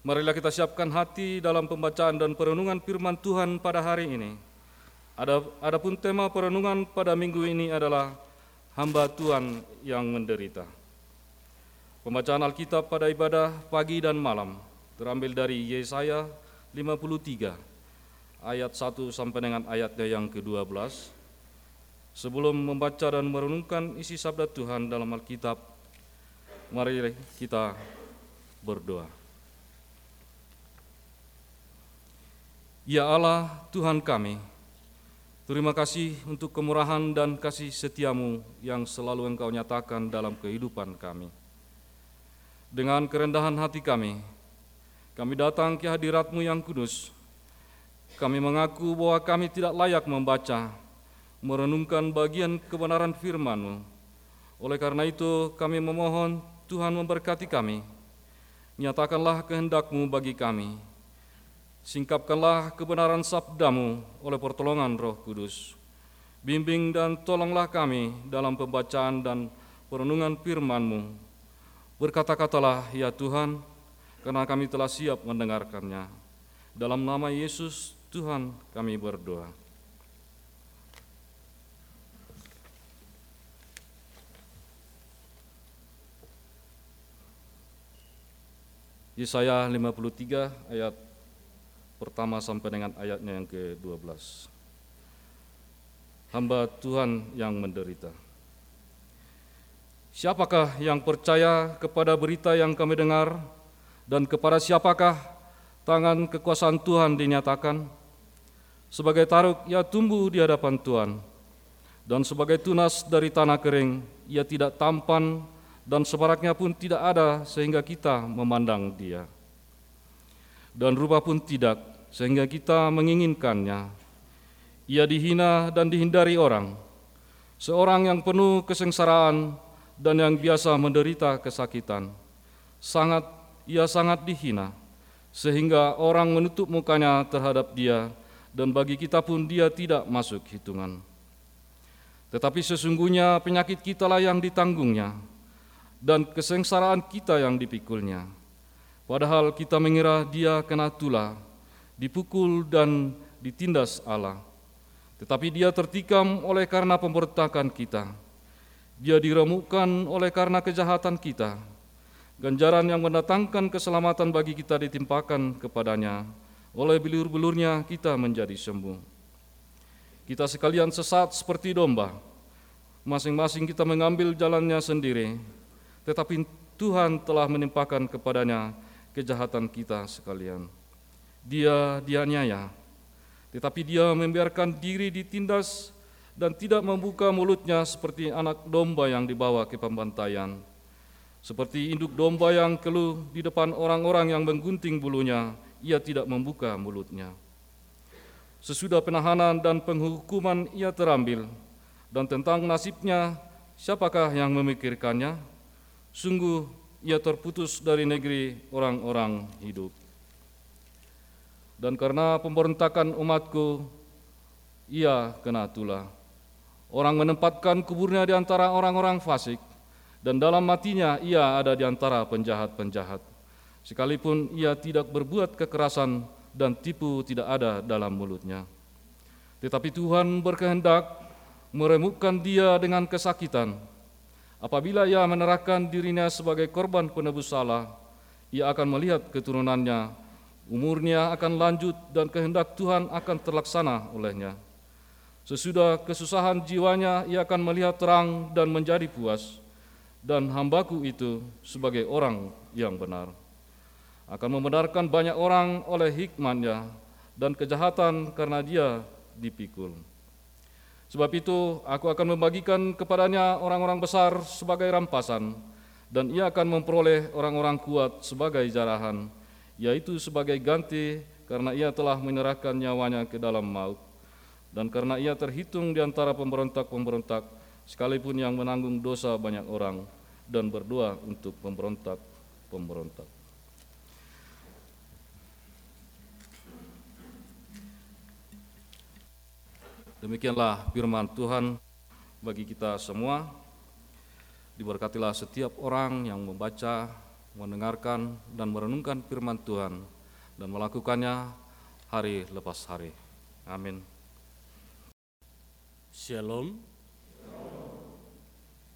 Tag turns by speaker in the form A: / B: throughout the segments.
A: Marilah kita siapkan hati dalam pembacaan dan perenungan firman Tuhan pada hari ini. Ada adapun tema perenungan pada minggu ini adalah hamba Tuhan yang menderita. Pembacaan Alkitab pada ibadah pagi dan malam terambil dari Yesaya 53 ayat 1 sampai dengan ayatnya yang ke-12. Sebelum membaca dan merenungkan isi sabda Tuhan dalam Alkitab, mari kita berdoa. Ya Allah, Tuhan kami, terima kasih untuk kemurahan dan kasih setiamu yang selalu Engkau nyatakan dalam kehidupan kami. Dengan kerendahan hati kami, kami datang ke hadiratmu yang kudus. Kami mengaku bahwa kami tidak layak membaca, merenungkan bagian kebenaran firman-Mu. Oleh karena itu, kami memohon Tuhan memberkati kami. Nyatakanlah kehendak-Mu bagi kami Singkapkanlah kebenaran sabdamu oleh pertolongan roh kudus. Bimbing dan tolonglah kami dalam pembacaan dan perenungan firman-Mu. Berkata-katalah ya Tuhan, karena kami telah siap mendengarkannya. Dalam nama Yesus Tuhan kami berdoa. Yesaya 53 ayat pertama sampai dengan ayatnya yang ke-12. Hamba Tuhan yang menderita. Siapakah yang percaya kepada berita yang kami dengar dan kepada siapakah tangan kekuasaan Tuhan dinyatakan? Sebagai taruk ia tumbuh di hadapan Tuhan dan sebagai tunas dari tanah kering ia tidak tampan dan sebaraknya pun tidak ada sehingga kita memandang dia dan rupa pun tidak, sehingga kita menginginkannya. Ia dihina dan dihindari orang, seorang yang penuh kesengsaraan dan yang biasa menderita kesakitan. Sangat, ia sangat dihina, sehingga orang menutup mukanya terhadap dia, dan bagi kita pun dia tidak masuk hitungan. Tetapi sesungguhnya penyakit kitalah yang ditanggungnya, dan kesengsaraan kita yang dipikulnya Padahal kita mengira dia kena tulah, dipukul dan ditindas Allah. Tetapi dia tertikam oleh karena pemberontakan kita. Dia diremukkan oleh karena kejahatan kita. Ganjaran yang mendatangkan keselamatan bagi kita ditimpakan kepadanya. Oleh bilur-bilurnya kita menjadi sembuh. Kita sekalian sesat seperti domba. Masing-masing kita mengambil jalannya sendiri. Tetapi Tuhan telah menimpakan kepadanya kejahatan kita sekalian. Dia dianiaya, tetapi dia membiarkan diri ditindas dan tidak membuka mulutnya seperti anak domba yang dibawa ke pembantaian. Seperti induk domba yang keluh di depan orang-orang yang menggunting bulunya, ia tidak membuka mulutnya. Sesudah penahanan dan penghukuman ia terambil, dan tentang nasibnya siapakah yang memikirkannya? Sungguh ia terputus dari negeri orang-orang hidup. Dan karena pemberontakan umatku, ia kena tulah. Orang menempatkan kuburnya di antara orang-orang fasik, dan dalam matinya ia ada di antara penjahat-penjahat. Sekalipun ia tidak berbuat kekerasan dan tipu tidak ada dalam mulutnya. Tetapi Tuhan berkehendak meremukkan dia dengan kesakitan, Apabila ia menerahkan dirinya sebagai korban penebus salah, ia akan melihat keturunannya, umurnya akan lanjut dan kehendak Tuhan akan terlaksana olehnya. Sesudah kesusahan jiwanya, ia akan melihat terang dan menjadi puas, dan hambaku itu sebagai orang yang benar. Akan membenarkan banyak orang oleh hikmatnya dan kejahatan karena dia dipikul. Sebab itu aku akan membagikan kepadanya orang-orang besar sebagai rampasan, dan ia akan memperoleh orang-orang kuat sebagai jarahan, yaitu sebagai ganti karena ia telah menyerahkan nyawanya ke dalam maut. Dan karena ia terhitung di antara pemberontak-pemberontak, sekalipun yang menanggung dosa banyak orang, dan berdoa untuk pemberontak-pemberontak. Demikianlah firman Tuhan bagi kita semua. Diberkatilah setiap orang yang membaca mendengarkan dan merenungkan firman Tuhan dan melakukannya hari lepas hari. Amin.
B: Shalom.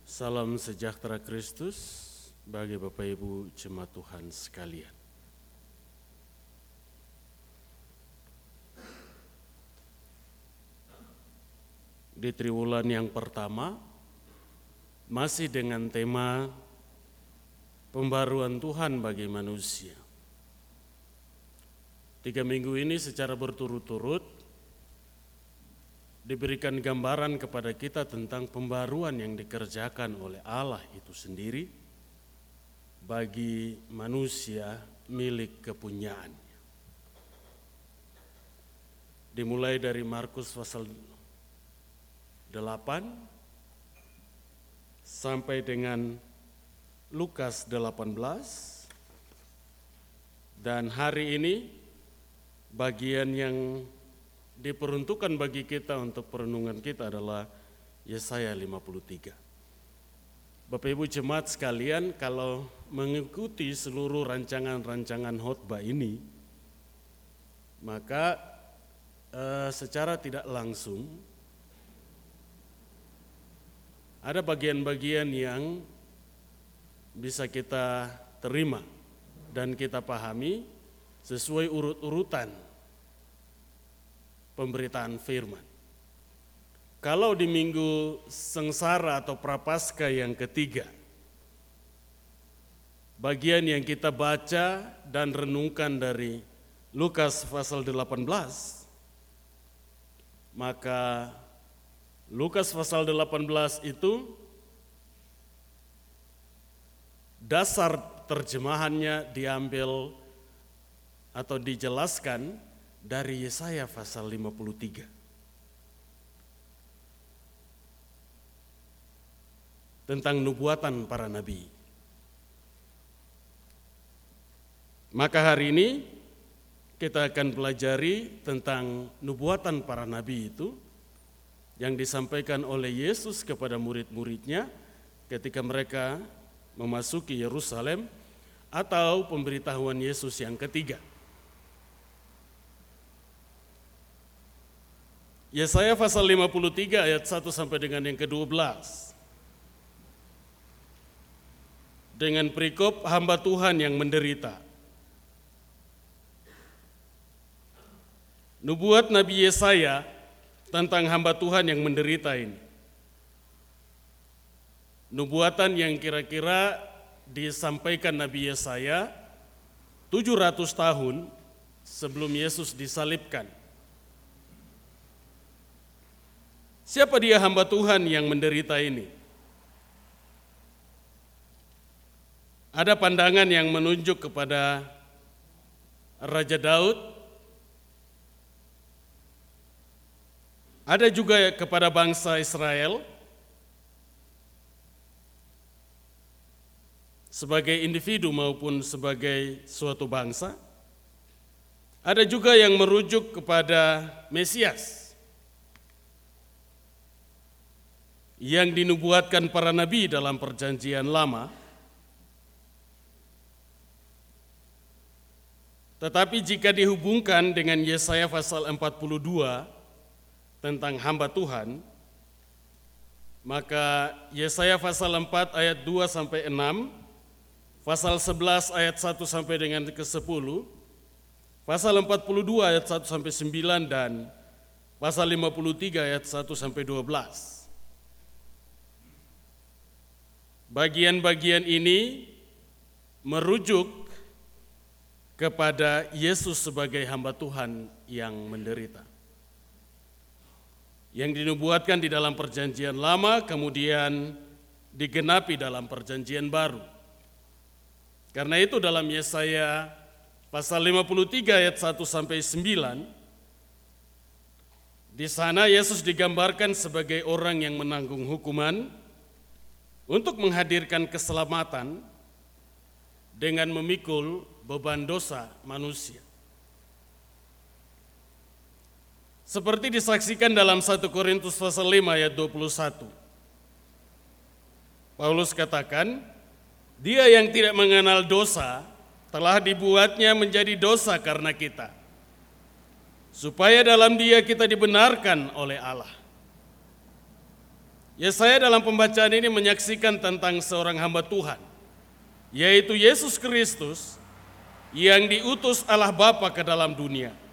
B: Salam sejahtera Kristus bagi Bapak Ibu jemaat Tuhan sekalian. Di triwulan yang pertama masih dengan tema pembaruan Tuhan bagi manusia. Tiga minggu ini secara berturut-turut diberikan gambaran kepada kita tentang pembaruan yang dikerjakan oleh Allah itu sendiri bagi manusia milik kepunyaannya. Dimulai dari Markus pasal 8 sampai dengan Lukas 18 dan hari ini bagian yang diperuntukkan bagi kita untuk perenungan kita adalah Yesaya 53. Bapak Ibu jemaat sekalian, kalau mengikuti seluruh rancangan-rancangan khotbah ini, maka eh, secara tidak langsung ada bagian-bagian yang bisa kita terima dan kita pahami sesuai urut-urutan pemberitaan firman. Kalau di minggu sengsara atau prapaskah yang ketiga, bagian yang kita baca dan renungkan dari Lukas pasal 18, maka Lukas pasal 18 itu dasar terjemahannya diambil atau dijelaskan dari Yesaya pasal 53. Tentang nubuatan para nabi. Maka hari ini kita akan pelajari tentang nubuatan para nabi itu yang disampaikan oleh Yesus kepada murid-muridnya ketika mereka memasuki Yerusalem atau pemberitahuan Yesus yang ketiga. Yesaya pasal 53 ayat 1 sampai dengan yang ke-12. Dengan perikop hamba Tuhan yang menderita. Nubuat Nabi Yesaya tentang hamba Tuhan yang menderita ini nubuatan yang kira-kira disampaikan Nabi Yesaya 700 tahun sebelum Yesus disalibkan. Siapa dia hamba Tuhan yang menderita ini? Ada pandangan yang menunjuk kepada Raja Daud, ada juga kepada bangsa Israel, sebagai individu maupun sebagai suatu bangsa. Ada juga yang merujuk kepada Mesias yang dinubuatkan para nabi dalam perjanjian lama. Tetapi jika dihubungkan dengan Yesaya pasal 42 tentang hamba Tuhan, maka Yesaya pasal 4 ayat 2 sampai 6 pasal 11 ayat 1 sampai dengan ke-10, pasal 42 ayat 1 sampai 9 dan pasal 53 ayat 1 sampai 12. Bagian-bagian ini merujuk kepada Yesus sebagai hamba Tuhan yang menderita. Yang dinubuatkan di dalam perjanjian lama kemudian digenapi dalam perjanjian baru. Karena itu dalam Yesaya pasal 53 ayat 1 sampai 9 di sana Yesus digambarkan sebagai orang yang menanggung hukuman untuk menghadirkan keselamatan dengan memikul beban dosa manusia. Seperti disaksikan dalam 1 Korintus pasal 5 ayat 21. Paulus katakan, Dia yang tidak mengenal dosa telah dibuatnya menjadi dosa karena kita, supaya dalam Dia kita dibenarkan oleh Allah. Ya, saya dalam pembacaan ini menyaksikan tentang seorang hamba Tuhan, yaitu Yesus Kristus yang diutus Allah Bapa ke dalam dunia.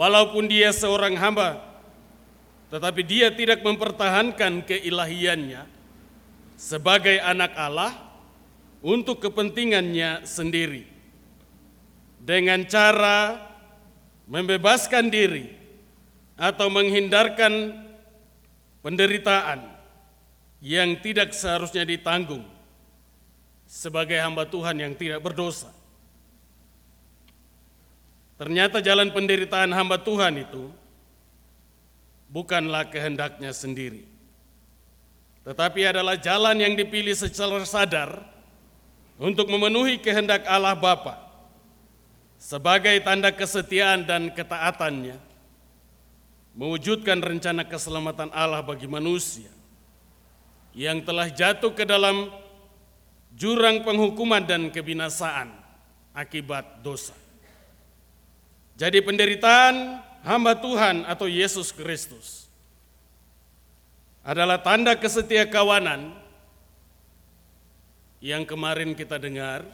B: Walaupun dia seorang hamba, tetapi dia tidak mempertahankan keilahiannya sebagai anak Allah untuk kepentingannya sendiri. Dengan cara membebaskan diri atau menghindarkan penderitaan yang tidak seharusnya ditanggung sebagai hamba Tuhan yang tidak berdosa. Ternyata jalan penderitaan hamba Tuhan itu bukanlah kehendaknya sendiri, tetapi adalah jalan yang dipilih secara sadar untuk memenuhi kehendak Allah Bapa sebagai tanda kesetiaan dan ketaatannya, mewujudkan rencana keselamatan Allah bagi manusia yang telah jatuh ke dalam jurang penghukuman dan kebinasaan akibat dosa. Jadi penderitaan hamba Tuhan atau Yesus Kristus adalah tanda kesetia kawanan yang kemarin kita dengar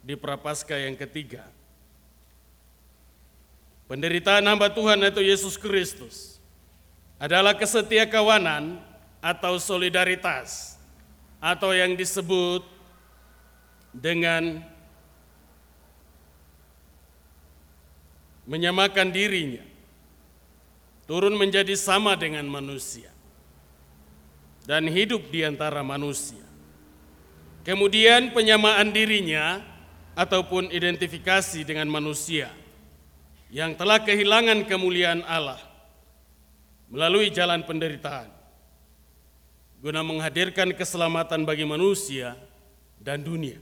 B: di Prapaskah yang ketiga. Penderitaan hamba Tuhan atau Yesus Kristus adalah kesetia kawanan atau solidaritas atau yang disebut dengan menyamakan dirinya, turun menjadi sama dengan manusia, dan hidup di antara manusia. Kemudian penyamaan dirinya ataupun identifikasi dengan manusia yang telah kehilangan kemuliaan Allah melalui jalan penderitaan guna menghadirkan keselamatan bagi manusia dan dunia.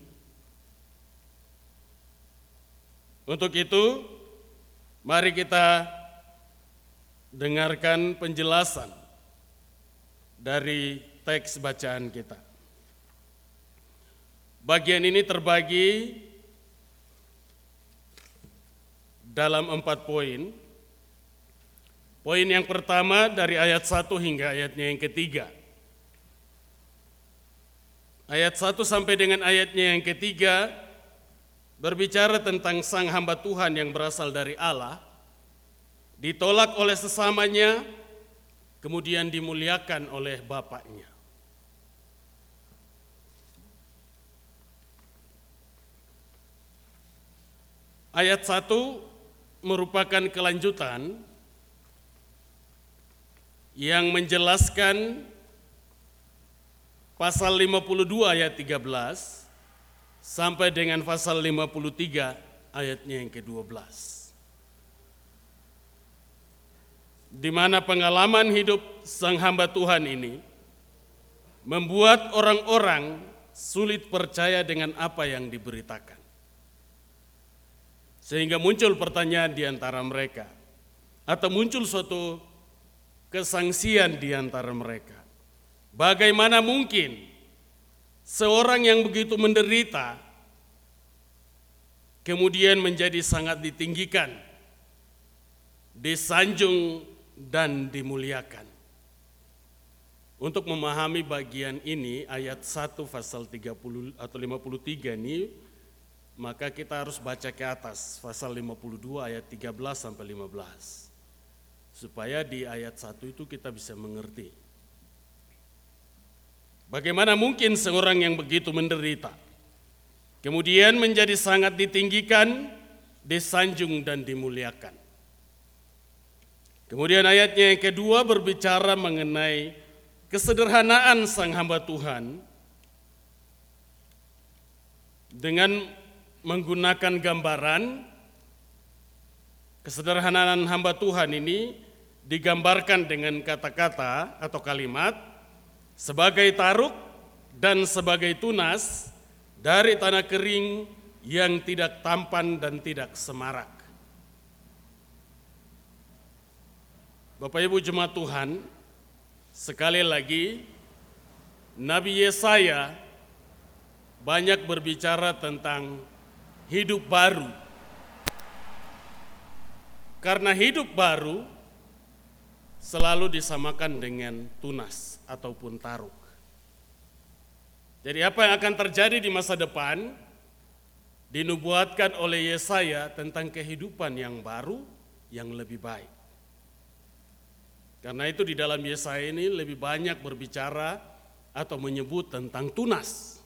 B: Untuk itu, Mari kita dengarkan penjelasan dari teks bacaan kita. Bagian ini terbagi dalam empat poin. Poin yang pertama dari ayat 1 hingga ayatnya yang ketiga. Ayat 1 sampai dengan ayatnya yang ketiga berbicara tentang sang hamba Tuhan yang berasal dari Allah, ditolak oleh sesamanya, kemudian dimuliakan oleh Bapaknya. Ayat 1 merupakan kelanjutan yang menjelaskan pasal 52 ayat 13 sampai dengan pasal 53 ayatnya yang ke-12. Di mana pengalaman hidup sang hamba Tuhan ini membuat orang-orang sulit percaya dengan apa yang diberitakan. Sehingga muncul pertanyaan di antara mereka atau muncul suatu kesangsian di antara mereka. Bagaimana mungkin Seorang yang begitu menderita kemudian menjadi sangat ditinggikan, disanjung dan dimuliakan. Untuk memahami bagian ini ayat 1 pasal 30 atau 53 ini maka kita harus baca ke atas pasal 52 ayat 13 sampai 15 supaya di ayat 1 itu kita bisa mengerti. Bagaimana mungkin seorang yang begitu menderita, kemudian menjadi sangat ditinggikan, disanjung dan dimuliakan. Kemudian ayatnya yang kedua berbicara mengenai kesederhanaan sang hamba Tuhan dengan menggunakan gambaran kesederhanaan hamba Tuhan ini digambarkan dengan kata-kata atau kalimat sebagai taruk dan sebagai tunas dari tanah kering yang tidak tampan dan tidak semarak. Bapak Ibu jemaat Tuhan, sekali lagi Nabi Yesaya banyak berbicara tentang hidup baru. Karena hidup baru selalu disamakan dengan tunas ataupun taruk. Jadi apa yang akan terjadi di masa depan dinubuatkan oleh Yesaya tentang kehidupan yang baru yang lebih baik. Karena itu di dalam Yesaya ini lebih banyak berbicara atau menyebut tentang tunas.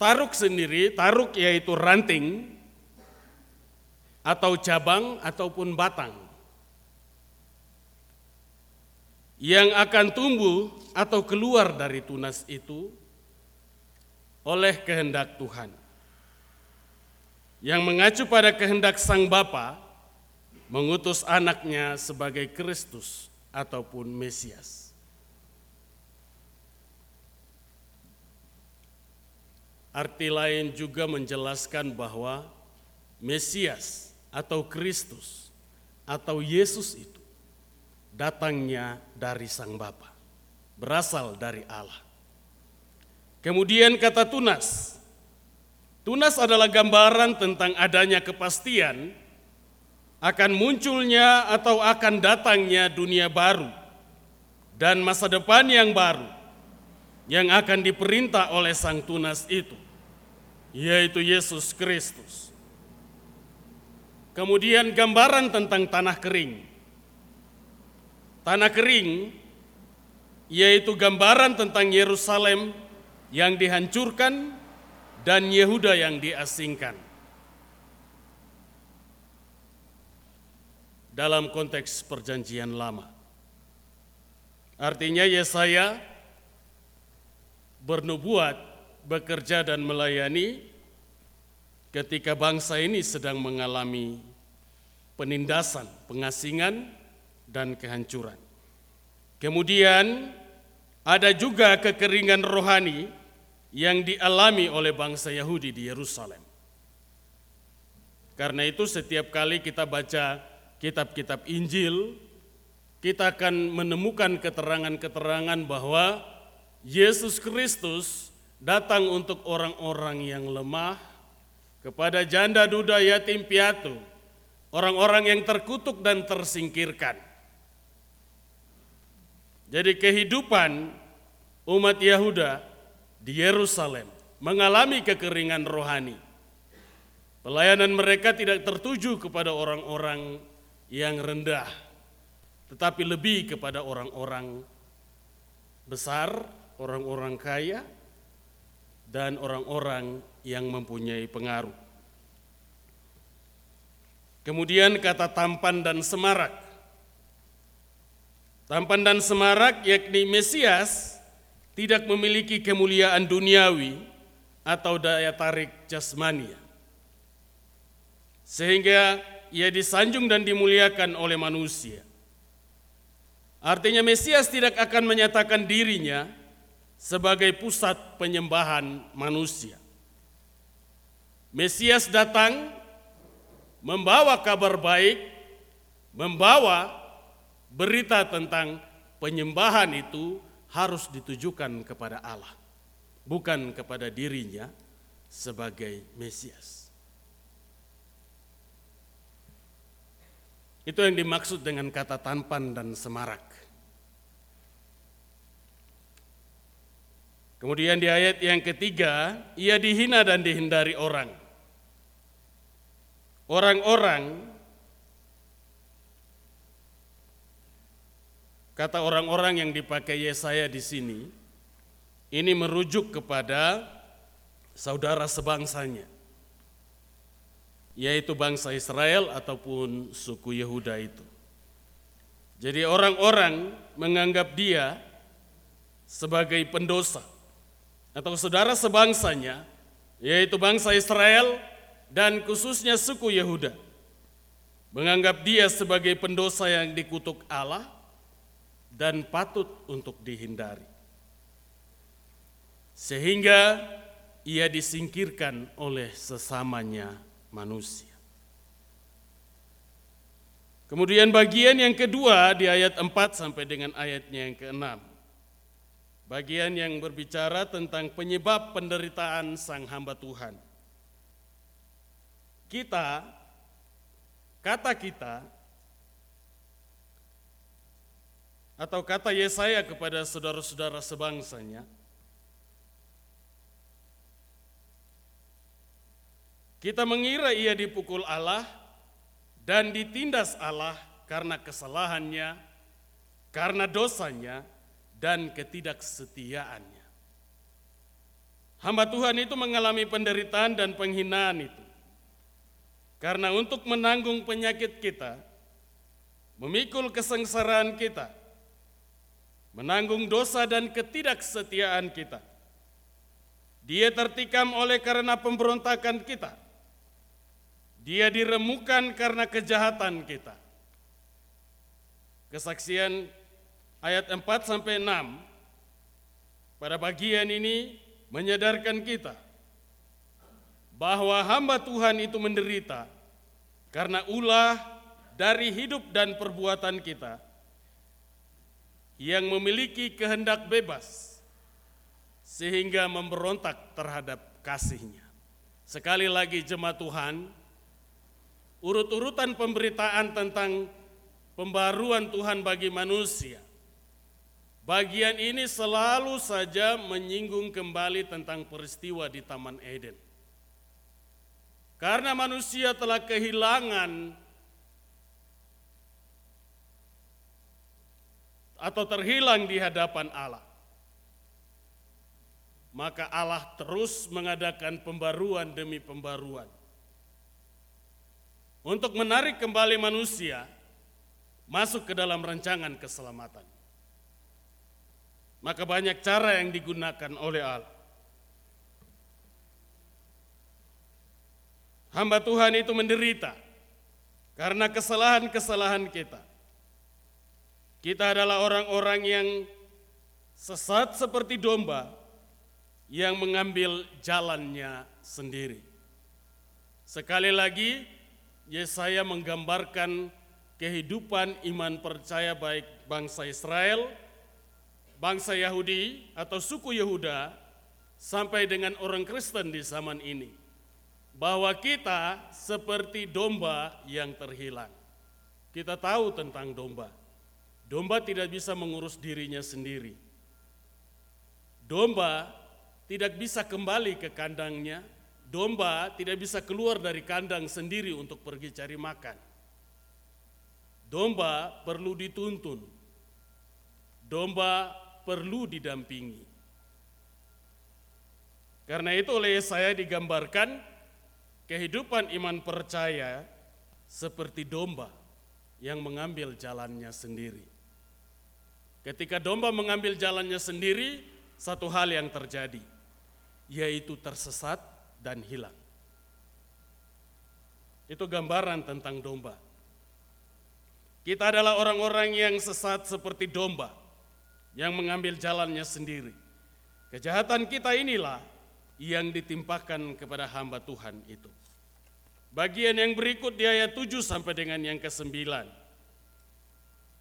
B: Taruk sendiri, taruk yaitu ranting atau cabang ataupun batang yang akan tumbuh atau keluar dari tunas itu oleh kehendak Tuhan. Yang mengacu pada kehendak Sang Bapa mengutus anaknya sebagai Kristus ataupun Mesias. Arti lain juga menjelaskan bahwa Mesias atau Kristus atau Yesus itu datangnya dari Sang Bapa, berasal dari Allah. Kemudian kata tunas. Tunas adalah gambaran tentang adanya kepastian akan munculnya atau akan datangnya dunia baru dan masa depan yang baru yang akan diperintah oleh Sang Tunas itu, yaitu Yesus Kristus. Kemudian gambaran tentang tanah kering. Tanah kering yaitu gambaran tentang Yerusalem yang dihancurkan dan Yehuda yang diasingkan. Dalam konteks perjanjian lama. Artinya Yesaya bernubuat, bekerja dan melayani ketika bangsa ini sedang mengalami penindasan, pengasingan, dan kehancuran. Kemudian ada juga kekeringan rohani yang dialami oleh bangsa Yahudi di Yerusalem. Karena itu setiap kali kita baca kitab-kitab Injil, kita akan menemukan keterangan-keterangan bahwa Yesus Kristus datang untuk orang-orang yang lemah, kepada janda duda yatim piatu, orang-orang yang terkutuk dan tersingkirkan. Jadi kehidupan umat Yahuda di Yerusalem mengalami kekeringan rohani. Pelayanan mereka tidak tertuju kepada orang-orang yang rendah, tetapi lebih kepada orang-orang besar, orang-orang kaya, dan orang-orang yang mempunyai pengaruh. Kemudian kata tampan dan semarak. Tampan dan semarak yakni Mesias tidak memiliki kemuliaan duniawi atau daya tarik jasmania. Sehingga ia disanjung dan dimuliakan oleh manusia. Artinya Mesias tidak akan menyatakan dirinya sebagai pusat penyembahan manusia. Mesias datang membawa kabar baik, membawa berita tentang penyembahan itu harus ditujukan kepada Allah, bukan kepada dirinya sebagai Mesias. Itu yang dimaksud dengan kata tampan dan semarak. Kemudian di ayat yang ketiga, ia dihina dan dihindari orang. Orang-orang, kata orang-orang yang dipakai Yesaya di sini, ini merujuk kepada saudara sebangsanya, yaitu bangsa Israel ataupun suku Yehuda itu. Jadi orang-orang menganggap dia sebagai pendosa atau saudara sebangsanya, yaitu bangsa Israel dan khususnya suku Yehuda, menganggap dia sebagai pendosa yang dikutuk Allah dan patut untuk dihindari. Sehingga ia disingkirkan oleh sesamanya manusia. Kemudian bagian yang kedua di ayat 4 sampai dengan ayatnya yang ke-6. bagian yang berbicara tentang penyebab penderitaan sang hamba Tuhan. Kita, kata kita, atau kata Yesaya kepada saudara-saudara sebangsanya, kita mengira ia dipukul Allah dan ditindas Allah karena kesalahannya, karena dosanya, dan ketidaksetiaannya. Hamba Tuhan itu mengalami penderitaan dan penghinaan itu. Karena untuk menanggung penyakit kita, memikul kesengsaraan kita, menanggung dosa dan ketidaksetiaan kita. Dia tertikam oleh karena pemberontakan kita. Dia diremukan karena kejahatan kita. Kesaksian ayat 4 sampai 6 pada bagian ini menyadarkan kita bahwa hamba Tuhan itu menderita karena ulah dari hidup dan perbuatan kita yang memiliki kehendak bebas sehingga memberontak terhadap kasihnya. Sekali lagi jemaat Tuhan, urut-urutan pemberitaan tentang pembaruan Tuhan bagi manusia. Bagian ini selalu saja menyinggung kembali tentang peristiwa di Taman Eden. Karena manusia telah kehilangan atau terhilang di hadapan Allah. Maka Allah terus mengadakan pembaruan demi pembaruan. Untuk menarik kembali manusia masuk ke dalam rancangan keselamatan. Maka banyak cara yang digunakan oleh Allah. Hamba Tuhan itu menderita karena kesalahan-kesalahan kita. Kita adalah orang-orang yang sesat seperti domba yang mengambil jalannya sendiri. Sekali lagi, Yesaya menggambarkan kehidupan iman percaya baik bangsa Israel, bangsa Yahudi atau suku Yehuda sampai dengan orang Kristen di zaman ini. Bahwa kita seperti domba yang terhilang. Kita tahu tentang domba. Domba tidak bisa mengurus dirinya sendiri. Domba tidak bisa kembali ke kandangnya. Domba tidak bisa keluar dari kandang sendiri untuk pergi cari makan. Domba perlu dituntun. Domba perlu didampingi. Karena itu oleh saya digambarkan kehidupan iman percaya seperti domba yang mengambil jalannya sendiri. Ketika domba mengambil jalannya sendiri, satu hal yang terjadi, yaitu tersesat dan hilang. Itu gambaran tentang domba. Kita adalah orang-orang yang sesat seperti domba yang mengambil jalannya sendiri. Kejahatan kita inilah yang ditimpakan kepada hamba Tuhan itu. Bagian yang berikut di ayat 7 sampai dengan yang ke-9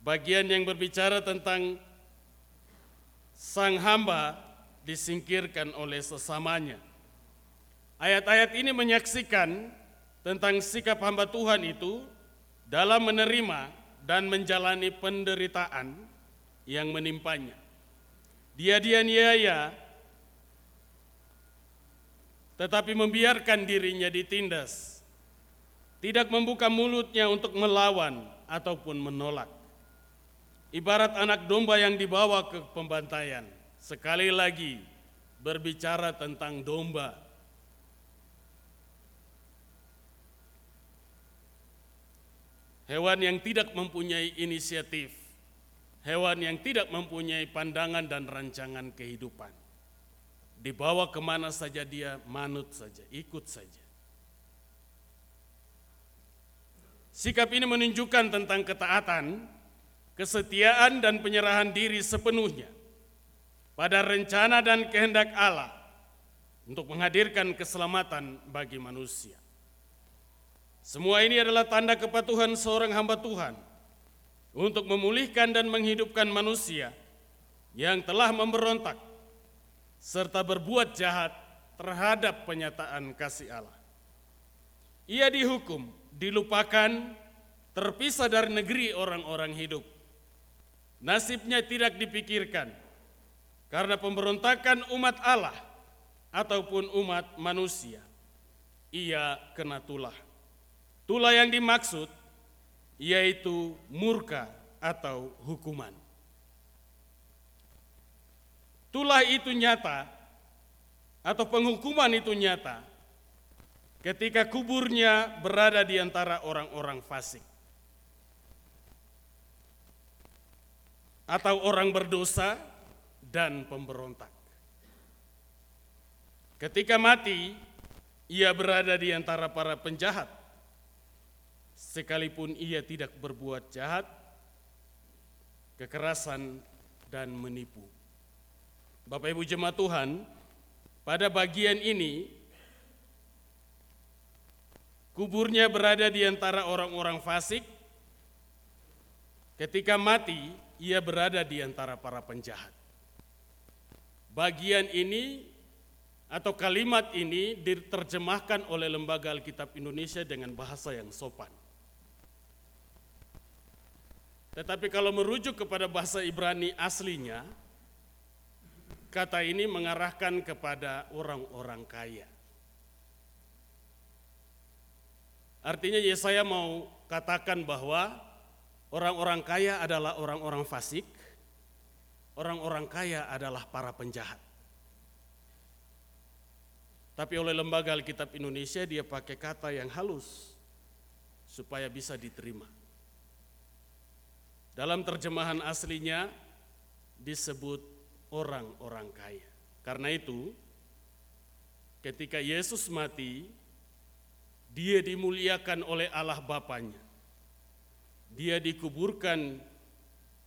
B: bagian yang berbicara tentang sang hamba disingkirkan oleh sesamanya. Ayat-ayat ini menyaksikan tentang sikap hamba Tuhan itu dalam menerima dan menjalani penderitaan yang menimpanya. Dia dianiaya tetapi membiarkan dirinya ditindas, tidak membuka mulutnya untuk melawan ataupun menolak. Ibarat anak domba yang dibawa ke pembantaian. Sekali lagi berbicara tentang domba. Hewan yang tidak mempunyai inisiatif. Hewan yang tidak mempunyai pandangan dan rancangan kehidupan. Dibawa ke mana saja dia manut saja, ikut saja. Sikap ini menunjukkan tentang ketaatan kesetiaan dan penyerahan diri sepenuhnya pada rencana dan kehendak Allah untuk menghadirkan keselamatan bagi manusia. Semua ini adalah tanda kepatuhan seorang hamba Tuhan untuk memulihkan dan menghidupkan manusia yang telah memberontak serta berbuat jahat terhadap penyataan kasih Allah. Ia dihukum, dilupakan, terpisah dari negeri orang-orang hidup. Nasibnya tidak dipikirkan karena pemberontakan umat Allah ataupun umat manusia. Ia kena tulah. Tulah yang dimaksud yaitu murka atau hukuman. Tulah itu nyata atau penghukuman itu nyata ketika kuburnya berada di antara orang-orang fasik atau orang berdosa dan pemberontak. Ketika mati, ia berada di antara para penjahat. Sekalipun ia tidak berbuat jahat, kekerasan, dan menipu. Bapak Ibu Jemaat Tuhan, pada bagian ini kuburnya berada di antara orang-orang fasik. Ketika mati, ia berada di antara para penjahat. Bagian ini atau kalimat ini diterjemahkan oleh Lembaga Alkitab Indonesia dengan bahasa yang sopan. Tetapi kalau merujuk kepada bahasa Ibrani aslinya, Kata ini mengarahkan kepada orang-orang kaya. Artinya Yesaya mau katakan bahwa orang-orang kaya adalah orang-orang fasik, orang-orang kaya adalah para penjahat. Tapi oleh Lembaga Alkitab Indonesia dia pakai kata yang halus supaya bisa diterima. Dalam terjemahan aslinya disebut orang-orang kaya. Karena itu, ketika Yesus mati, dia dimuliakan oleh Allah Bapaknya. Dia dikuburkan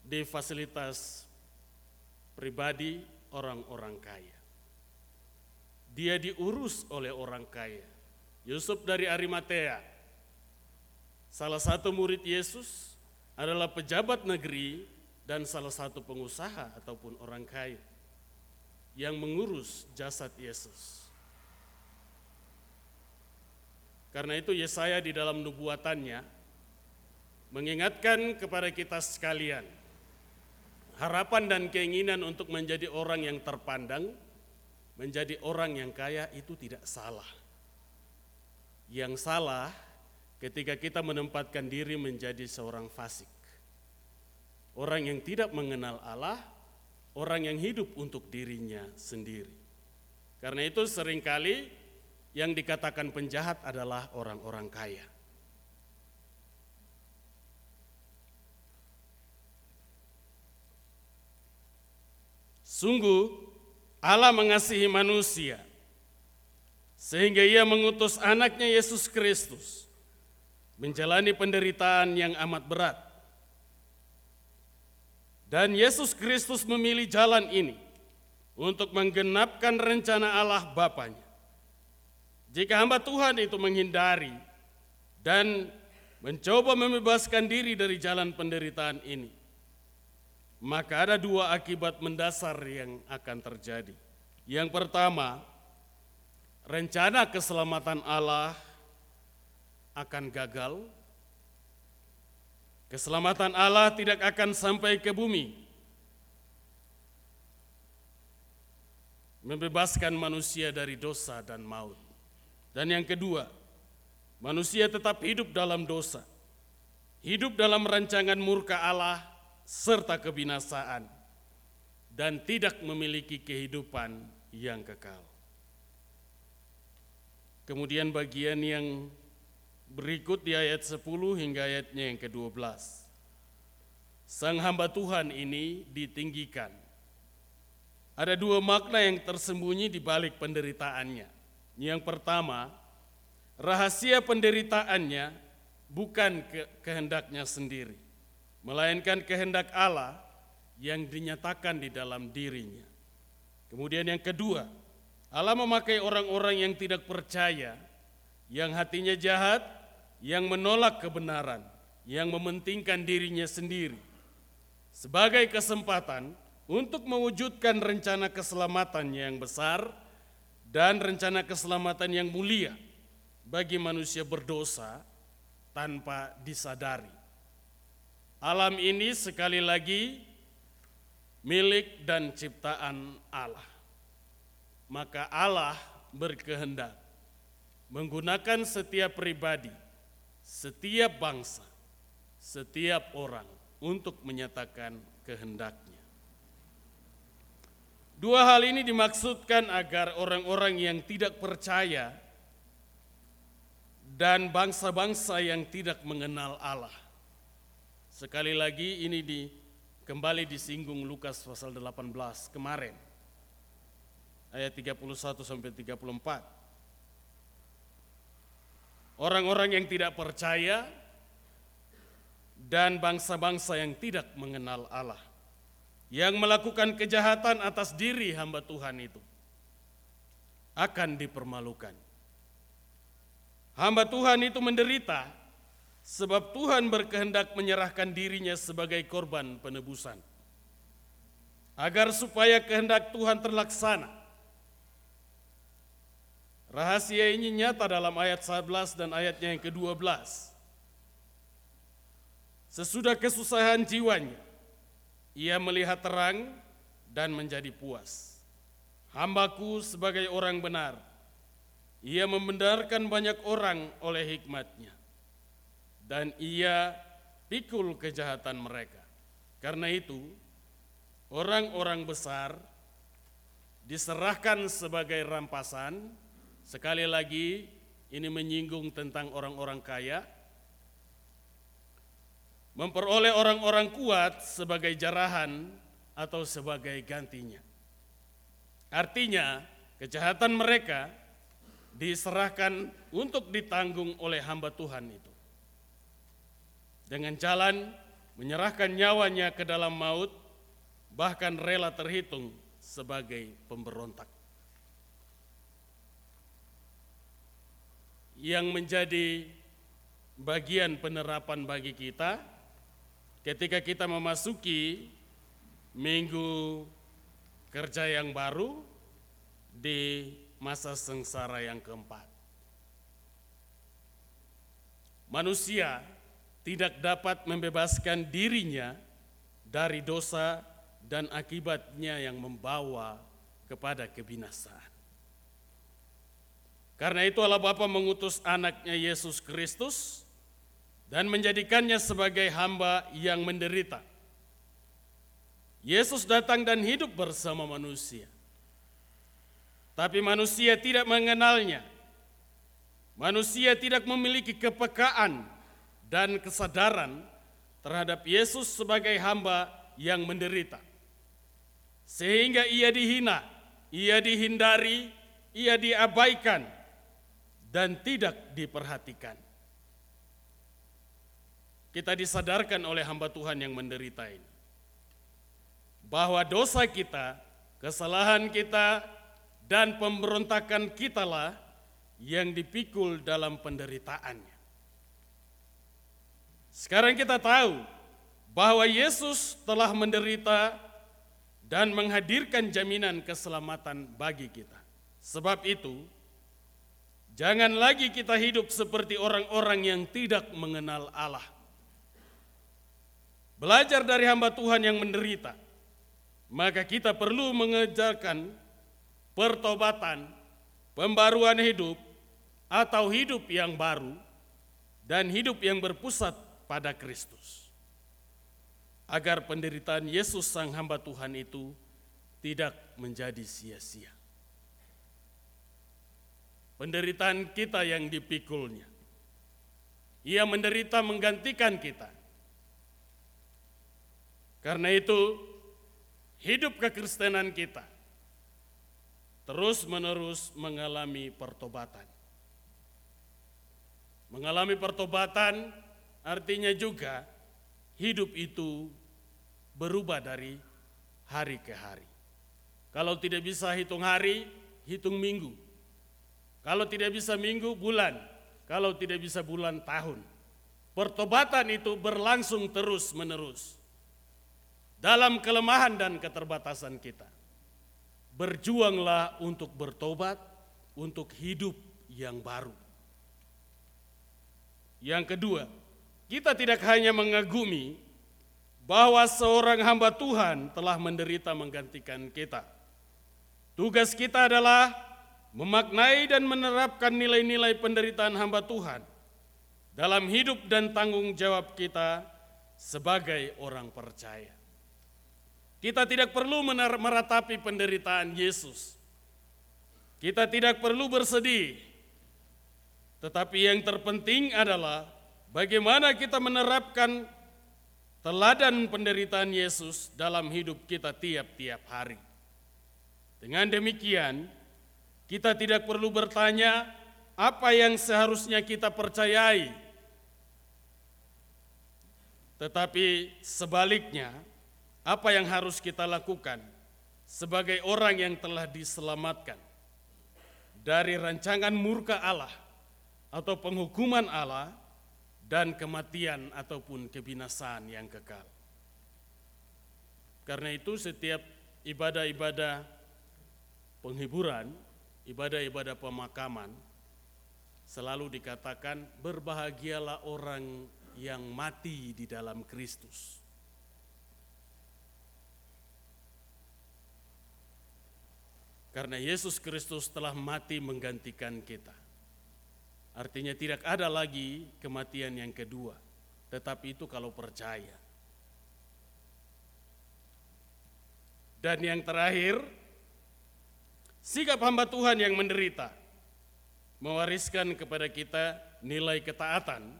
B: di fasilitas pribadi orang-orang kaya. Dia diurus oleh orang kaya. Yusuf dari Arimatea, salah satu murid Yesus, adalah pejabat negeri dan salah satu pengusaha ataupun orang kaya yang mengurus jasad Yesus. Karena itu Yesaya di dalam nubuatannya mengingatkan kepada kita sekalian harapan dan keinginan untuk menjadi orang yang terpandang, menjadi orang yang kaya itu tidak salah. Yang salah ketika kita menempatkan diri menjadi seorang fasik orang yang tidak mengenal Allah, orang yang hidup untuk dirinya sendiri. Karena itu sering kali yang dikatakan penjahat adalah orang-orang kaya. Sungguh Allah mengasihi manusia sehingga ia mengutus anaknya Yesus Kristus menjalani penderitaan yang amat berat dan Yesus Kristus memilih jalan ini untuk menggenapkan rencana Allah Bapaknya. Jika hamba Tuhan itu menghindari dan mencoba membebaskan diri dari jalan penderitaan ini, maka ada dua akibat mendasar yang akan terjadi. Yang pertama, rencana keselamatan Allah akan gagal Keselamatan Allah tidak akan sampai ke bumi. Membebaskan manusia dari dosa dan maut. Dan yang kedua, manusia tetap hidup dalam dosa. Hidup dalam rancangan murka Allah serta kebinasaan dan tidak memiliki kehidupan yang kekal. Kemudian bagian yang Berikut di ayat 10 hingga ayatnya yang ke-12. Sang hamba Tuhan ini ditinggikan. Ada dua makna yang tersembunyi di balik penderitaannya. Yang pertama, rahasia penderitaannya bukan ke kehendaknya sendiri, melainkan kehendak Allah yang dinyatakan di dalam dirinya. Kemudian yang kedua, Allah memakai orang-orang yang tidak percaya, yang hatinya jahat, yang menolak kebenaran, yang mementingkan dirinya sendiri, sebagai kesempatan untuk mewujudkan rencana keselamatan yang besar dan rencana keselamatan yang mulia bagi manusia berdosa tanpa disadari. Alam ini sekali lagi milik dan ciptaan Allah. Maka Allah berkehendak menggunakan setiap pribadi, setiap bangsa, setiap orang untuk menyatakan kehendaknya. Dua hal ini dimaksudkan agar orang-orang yang tidak percaya dan bangsa-bangsa yang tidak mengenal Allah. Sekali lagi ini di kembali disinggung Lukas pasal 18 kemarin. Ayat 31 sampai 34. Orang-orang yang tidak percaya dan bangsa-bangsa yang tidak mengenal Allah yang melakukan kejahatan atas diri hamba Tuhan itu akan dipermalukan. Hamba Tuhan itu menderita sebab Tuhan berkehendak menyerahkan dirinya sebagai korban penebusan. Agar supaya kehendak Tuhan terlaksana. Rahasia ini nyata dalam ayat 11 dan ayatnya yang ke-12. Sesudah kesusahan jiwanya, ia melihat terang dan menjadi puas. Hambaku sebagai orang benar, ia membenarkan banyak orang oleh hikmatnya. Dan ia pikul kejahatan mereka. Karena itu, orang-orang besar diserahkan sebagai rampasan. Sekali lagi, ini menyinggung tentang orang-orang kaya, memperoleh orang-orang kuat sebagai jarahan atau sebagai gantinya. Artinya, kejahatan mereka diserahkan untuk ditanggung oleh hamba Tuhan itu. Dengan jalan menyerahkan nyawanya ke dalam maut, bahkan rela terhitung sebagai pemberontak. Yang menjadi bagian penerapan bagi kita ketika kita memasuki minggu kerja yang baru di masa sengsara yang keempat. Manusia tidak dapat membebaskan dirinya dari dosa dan akibatnya yang membawa kepada kebinasaan. Karena itu Allah Bapa mengutus anaknya Yesus Kristus dan menjadikannya sebagai hamba yang menderita. Yesus datang dan hidup bersama manusia. Tapi manusia tidak mengenalnya. Manusia tidak memiliki kepekaan dan kesadaran terhadap Yesus sebagai hamba yang menderita. Sehingga ia dihina, ia dihindari, ia diabaikan, dan tidak diperhatikan. Kita disadarkan oleh hamba Tuhan yang menderita ini. Bahwa dosa kita, kesalahan kita, dan pemberontakan kitalah yang dipikul dalam penderitaannya. Sekarang kita tahu bahwa Yesus telah menderita dan menghadirkan jaminan keselamatan bagi kita. Sebab itu, jangan lagi kita hidup seperti orang-orang yang tidak mengenal Allah belajar dari hamba Tuhan yang menderita, maka kita perlu mengejarkan pertobatan, pembaruan hidup, atau hidup yang baru, dan hidup yang berpusat pada Kristus. Agar penderitaan Yesus sang hamba Tuhan itu tidak menjadi sia-sia. Penderitaan kita yang dipikulnya. Ia menderita menggantikan kita karena itu, hidup kekristenan kita terus-menerus mengalami pertobatan. Mengalami pertobatan artinya juga hidup itu berubah dari hari ke hari. Kalau tidak bisa hitung hari, hitung minggu. Kalau tidak bisa minggu, bulan. Kalau tidak bisa bulan, tahun. Pertobatan itu berlangsung terus-menerus. dalam kelemahan dan keterbatasan kita. Berjuanglah untuk bertobat, untuk hidup yang baru. Yang kedua, kita tidak hanya mengagumi bahwa seorang hamba Tuhan telah menderita menggantikan kita. Tugas kita adalah memaknai dan menerapkan nilai-nilai penderitaan hamba Tuhan dalam hidup dan tanggung jawab kita sebagai orang percaya. Kita tidak perlu meratapi penderitaan Yesus. Kita tidak perlu bersedih. Tetapi yang terpenting adalah bagaimana kita menerapkan teladan penderitaan Yesus dalam hidup kita tiap-tiap hari. Dengan demikian, kita tidak perlu bertanya apa yang seharusnya kita percayai, tetapi sebaliknya, apa yang harus kita lakukan sebagai orang yang telah diselamatkan dari rancangan murka Allah atau penghukuman Allah dan kematian ataupun kebinasaan yang kekal. Karena itu setiap ibadah-ibadah penghiburan, ibadah-ibadah pemakaman selalu dikatakan berbahagialah orang yang mati di dalam Kristus. Karena Yesus Kristus telah mati menggantikan kita. Artinya tidak ada lagi kematian yang kedua, tetapi itu kalau percaya. Dan yang terakhir, sikap hamba Tuhan yang menderita mewariskan kepada kita nilai ketaatan,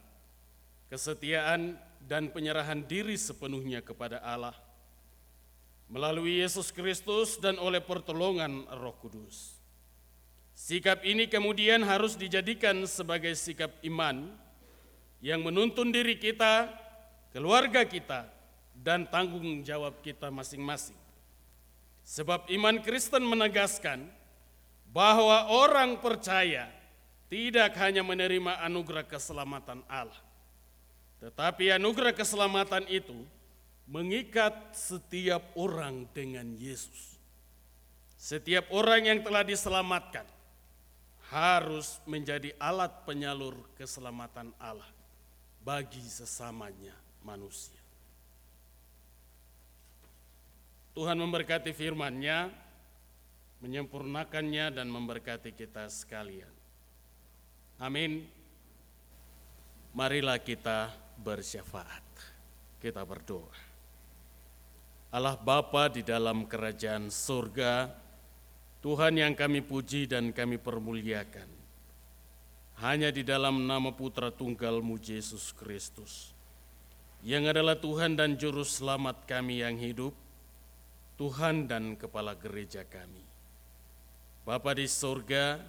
B: kesetiaan, dan penyerahan diri sepenuhnya kepada Allah melalui Yesus Kristus dan oleh pertolongan Roh Kudus. Sikap ini kemudian harus dijadikan sebagai sikap iman yang menuntun diri kita, keluarga kita, dan tanggung jawab kita masing-masing. Sebab iman Kristen menegaskan bahwa orang percaya tidak hanya menerima anugerah keselamatan Allah, tetapi anugerah keselamatan itu mengikat setiap orang dengan Yesus. Setiap orang yang telah diselamatkan harus menjadi alat penyalur keselamatan Allah bagi sesamanya manusia. Tuhan memberkati firman-Nya, menyempurnakannya dan memberkati kita sekalian. Amin. Marilah kita bersyafaat. Kita berdoa. Allah Bapa di dalam kerajaan surga, Tuhan yang kami puji dan kami permuliakan. Hanya di dalam nama Putra Tunggalmu Yesus Kristus, yang adalah Tuhan dan Juru Selamat kami yang hidup, Tuhan dan Kepala Gereja kami. Bapa di surga,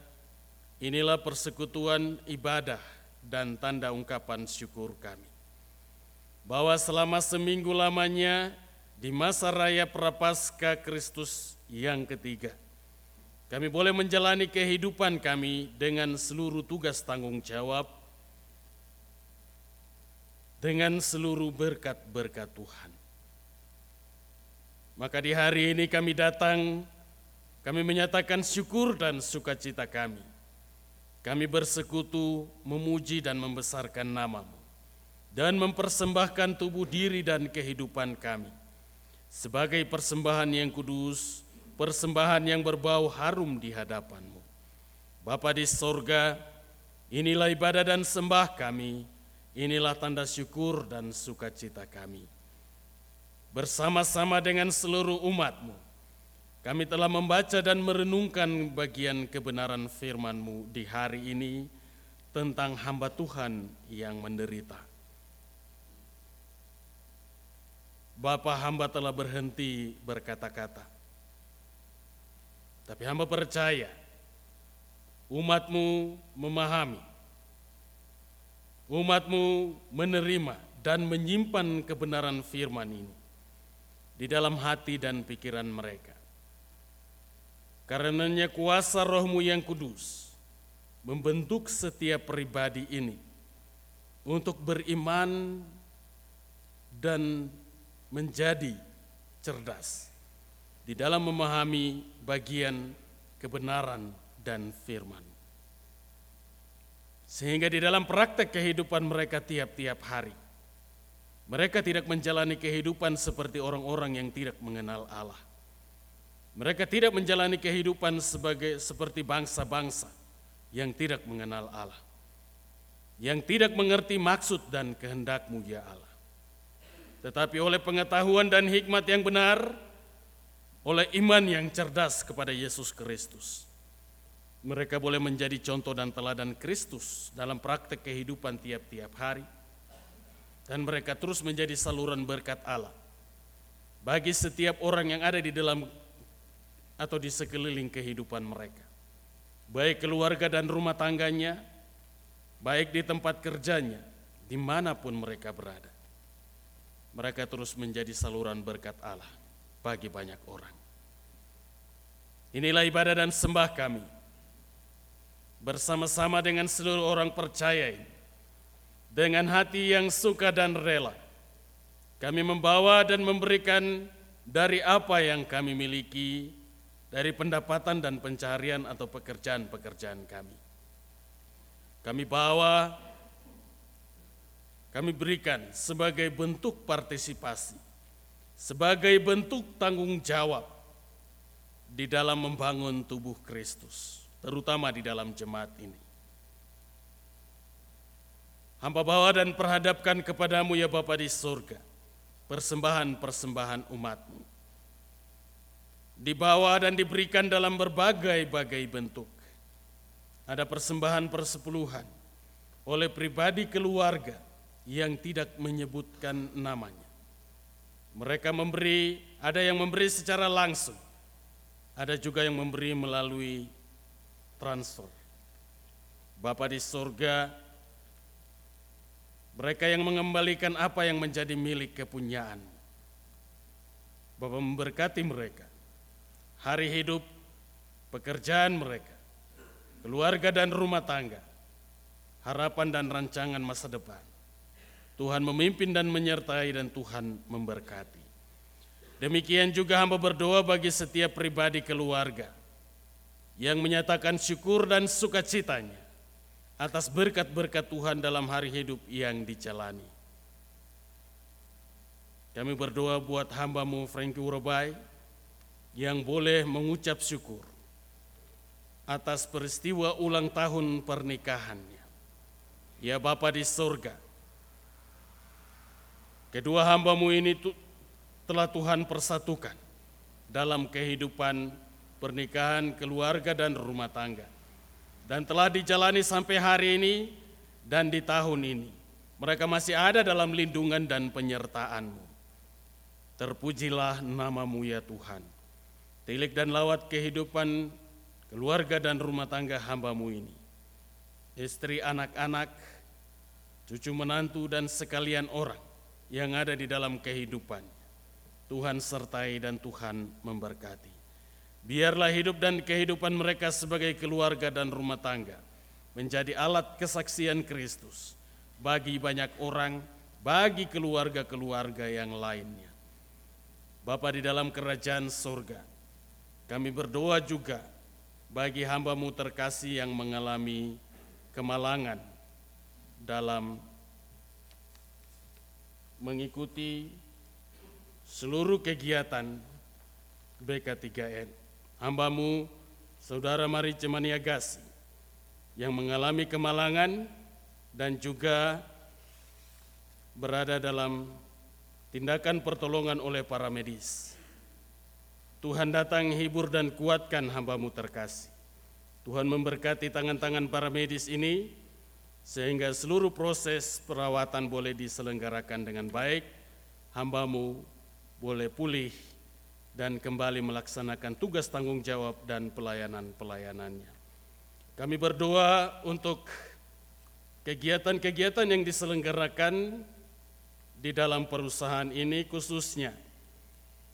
B: inilah persekutuan ibadah dan tanda ungkapan syukur kami. Bahwa selama seminggu lamanya di masa raya Prapaskah Kristus yang ketiga. Kami boleh menjalani kehidupan kami dengan seluruh tugas tanggung jawab, dengan seluruh berkat-berkat Tuhan. Maka di hari ini kami datang, kami menyatakan syukur dan sukacita kami. Kami bersekutu, memuji dan membesarkan namamu, dan mempersembahkan tubuh diri dan kehidupan kami sebagai persembahan yang kudus, persembahan yang berbau harum di hadapanmu. Bapa di sorga, inilah ibadah dan sembah kami, inilah tanda syukur dan sukacita kami. Bersama-sama dengan seluruh umatmu, kami telah membaca dan merenungkan bagian kebenaran firman-Mu di hari ini tentang hamba Tuhan yang menderita. Bapak hamba telah berhenti berkata-kata. Tapi hamba percaya umatmu memahami, umatmu menerima dan menyimpan kebenaran firman ini di dalam hati dan pikiran mereka. Karenanya kuasa rohmu yang kudus membentuk setiap pribadi ini untuk beriman dan menjadi cerdas di dalam memahami bagian kebenaran dan firman. Sehingga di dalam praktek kehidupan mereka tiap-tiap hari, mereka tidak menjalani kehidupan seperti orang-orang yang tidak mengenal Allah. Mereka tidak menjalani kehidupan sebagai seperti bangsa-bangsa yang tidak mengenal Allah. Yang tidak mengerti maksud dan kehendakmu ya Allah. Tetapi oleh pengetahuan dan hikmat yang benar, oleh iman yang cerdas kepada Yesus Kristus. Mereka boleh menjadi contoh dan teladan Kristus dalam praktek kehidupan tiap-tiap hari. Dan mereka terus menjadi saluran berkat Allah bagi setiap orang yang ada di dalam atau di sekeliling kehidupan mereka. Baik keluarga dan rumah tangganya, baik di tempat kerjanya, di mana pun mereka berada. Mereka terus menjadi saluran berkat Allah bagi banyak orang. Inilah ibadah dan sembah kami bersama-sama dengan seluruh orang percaya ini. Dengan hati yang suka dan rela, kami membawa dan memberikan dari apa yang kami miliki, dari pendapatan dan pencarian atau pekerjaan-pekerjaan kami. Kami bawa, kami berikan sebagai bentuk partisipasi sebagai bentuk tanggung jawab di dalam membangun tubuh Kristus, terutama di dalam jemaat ini. Hamba bawa dan perhadapkan kepadamu ya Bapa di surga, persembahan-persembahan umatmu. Dibawa dan diberikan dalam berbagai-bagai bentuk. Ada persembahan persepuluhan oleh pribadi keluarga yang tidak menyebutkan namanya mereka memberi, ada yang memberi secara langsung, ada juga yang memberi melalui transfer. Bapak di surga, mereka yang mengembalikan apa yang menjadi milik kepunyaan. Bapak memberkati mereka, hari hidup, pekerjaan mereka, keluarga dan rumah tangga, harapan dan rancangan masa depan. Tuhan memimpin dan menyertai dan Tuhan memberkati. Demikian juga hamba berdoa bagi setiap pribadi keluarga yang menyatakan syukur dan sukacitanya atas berkat-berkat Tuhan dalam hari hidup yang dijalani. Kami berdoa buat hambamu Frankie Urabai yang boleh mengucap syukur atas peristiwa ulang tahun pernikahannya. Ya Bapa di surga, Kedua hambamu ini telah Tuhan persatukan dalam kehidupan pernikahan, keluarga, dan rumah tangga. Dan telah dijalani sampai hari ini dan di tahun ini. Mereka masih ada dalam lindungan dan penyertaanmu. Terpujilah namamu ya Tuhan. Tilik dan lawat kehidupan keluarga dan rumah tangga hambamu ini. Istri, anak-anak, cucu menantu, dan sekalian orang yang ada di dalam kehidupan. Tuhan sertai dan Tuhan memberkati. Biarlah hidup dan kehidupan mereka sebagai keluarga dan rumah tangga menjadi alat kesaksian Kristus bagi banyak orang, bagi keluarga-keluarga yang lainnya. Bapa di dalam kerajaan surga, kami berdoa juga bagi hambamu terkasih yang mengalami kemalangan dalam mengikuti seluruh kegiatan BK3N. Hambamu, Saudara Mari Cemaniagas, yang mengalami kemalangan dan juga berada dalam tindakan pertolongan oleh para medis. Tuhan datang hibur dan kuatkan hambamu terkasih. Tuhan memberkati tangan-tangan para medis ini sehingga seluruh proses perawatan boleh diselenggarakan dengan baik, hambamu boleh pulih dan kembali melaksanakan tugas tanggung jawab dan pelayanan-pelayanannya. Kami berdoa untuk kegiatan-kegiatan yang diselenggarakan di dalam perusahaan ini khususnya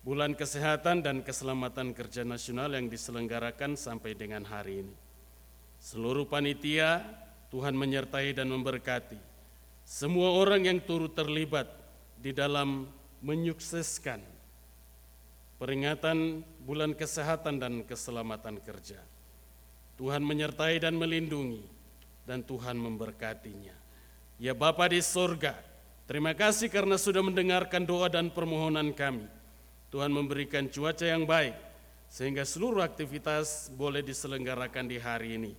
B: Bulan Kesehatan dan Keselamatan Kerja Nasional yang diselenggarakan sampai dengan hari ini. Seluruh panitia Tuhan menyertai dan memberkati semua orang yang turut terlibat di dalam menyukseskan peringatan bulan kesehatan dan keselamatan kerja. Tuhan menyertai dan melindungi, dan Tuhan memberkatinya. Ya Bapa di sorga, terima kasih karena sudah mendengarkan doa dan permohonan kami. Tuhan memberikan cuaca yang baik, sehingga seluruh aktivitas boleh diselenggarakan di hari ini,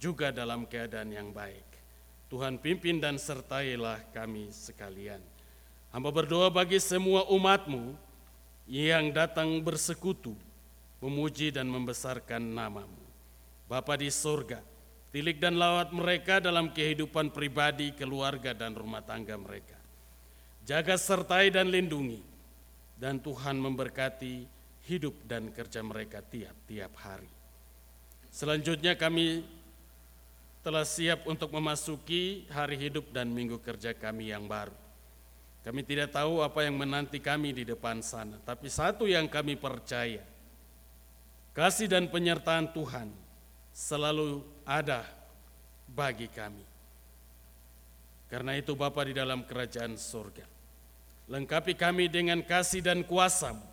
B: juga dalam keadaan yang baik. Tuhan pimpin dan sertailah kami sekalian. Hamba berdoa bagi semua umatmu yang datang bersekutu, memuji dan membesarkan namamu. Bapa di sorga, tilik dan lawat mereka dalam kehidupan pribadi, keluarga, dan rumah tangga mereka. Jaga sertai dan lindungi, dan Tuhan memberkati hidup dan kerja mereka tiap-tiap hari. Selanjutnya kami telah siap untuk memasuki hari hidup dan minggu kerja kami yang baru. Kami tidak tahu apa yang menanti kami di depan sana, tapi satu yang kami percaya, kasih dan penyertaan Tuhan selalu ada bagi kami. Karena itu Bapa di dalam kerajaan surga, lengkapi kami dengan kasih dan kuasamu,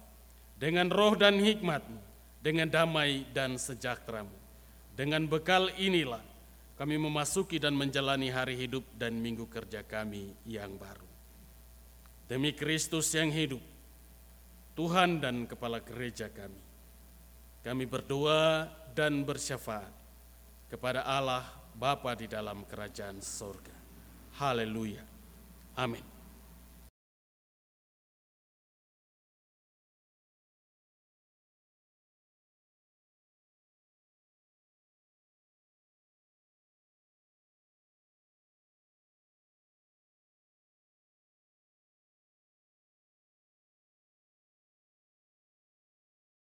B: dengan roh dan hikmatmu, dengan damai dan sejahteramu. Dengan bekal inilah kami memasuki dan menjalani hari hidup dan minggu kerja kami yang baru. Demi Kristus yang hidup, Tuhan dan Kepala Gereja kami, kami berdoa dan bersyafaat kepada Allah Bapa di dalam kerajaan sorga. Haleluya. Amin.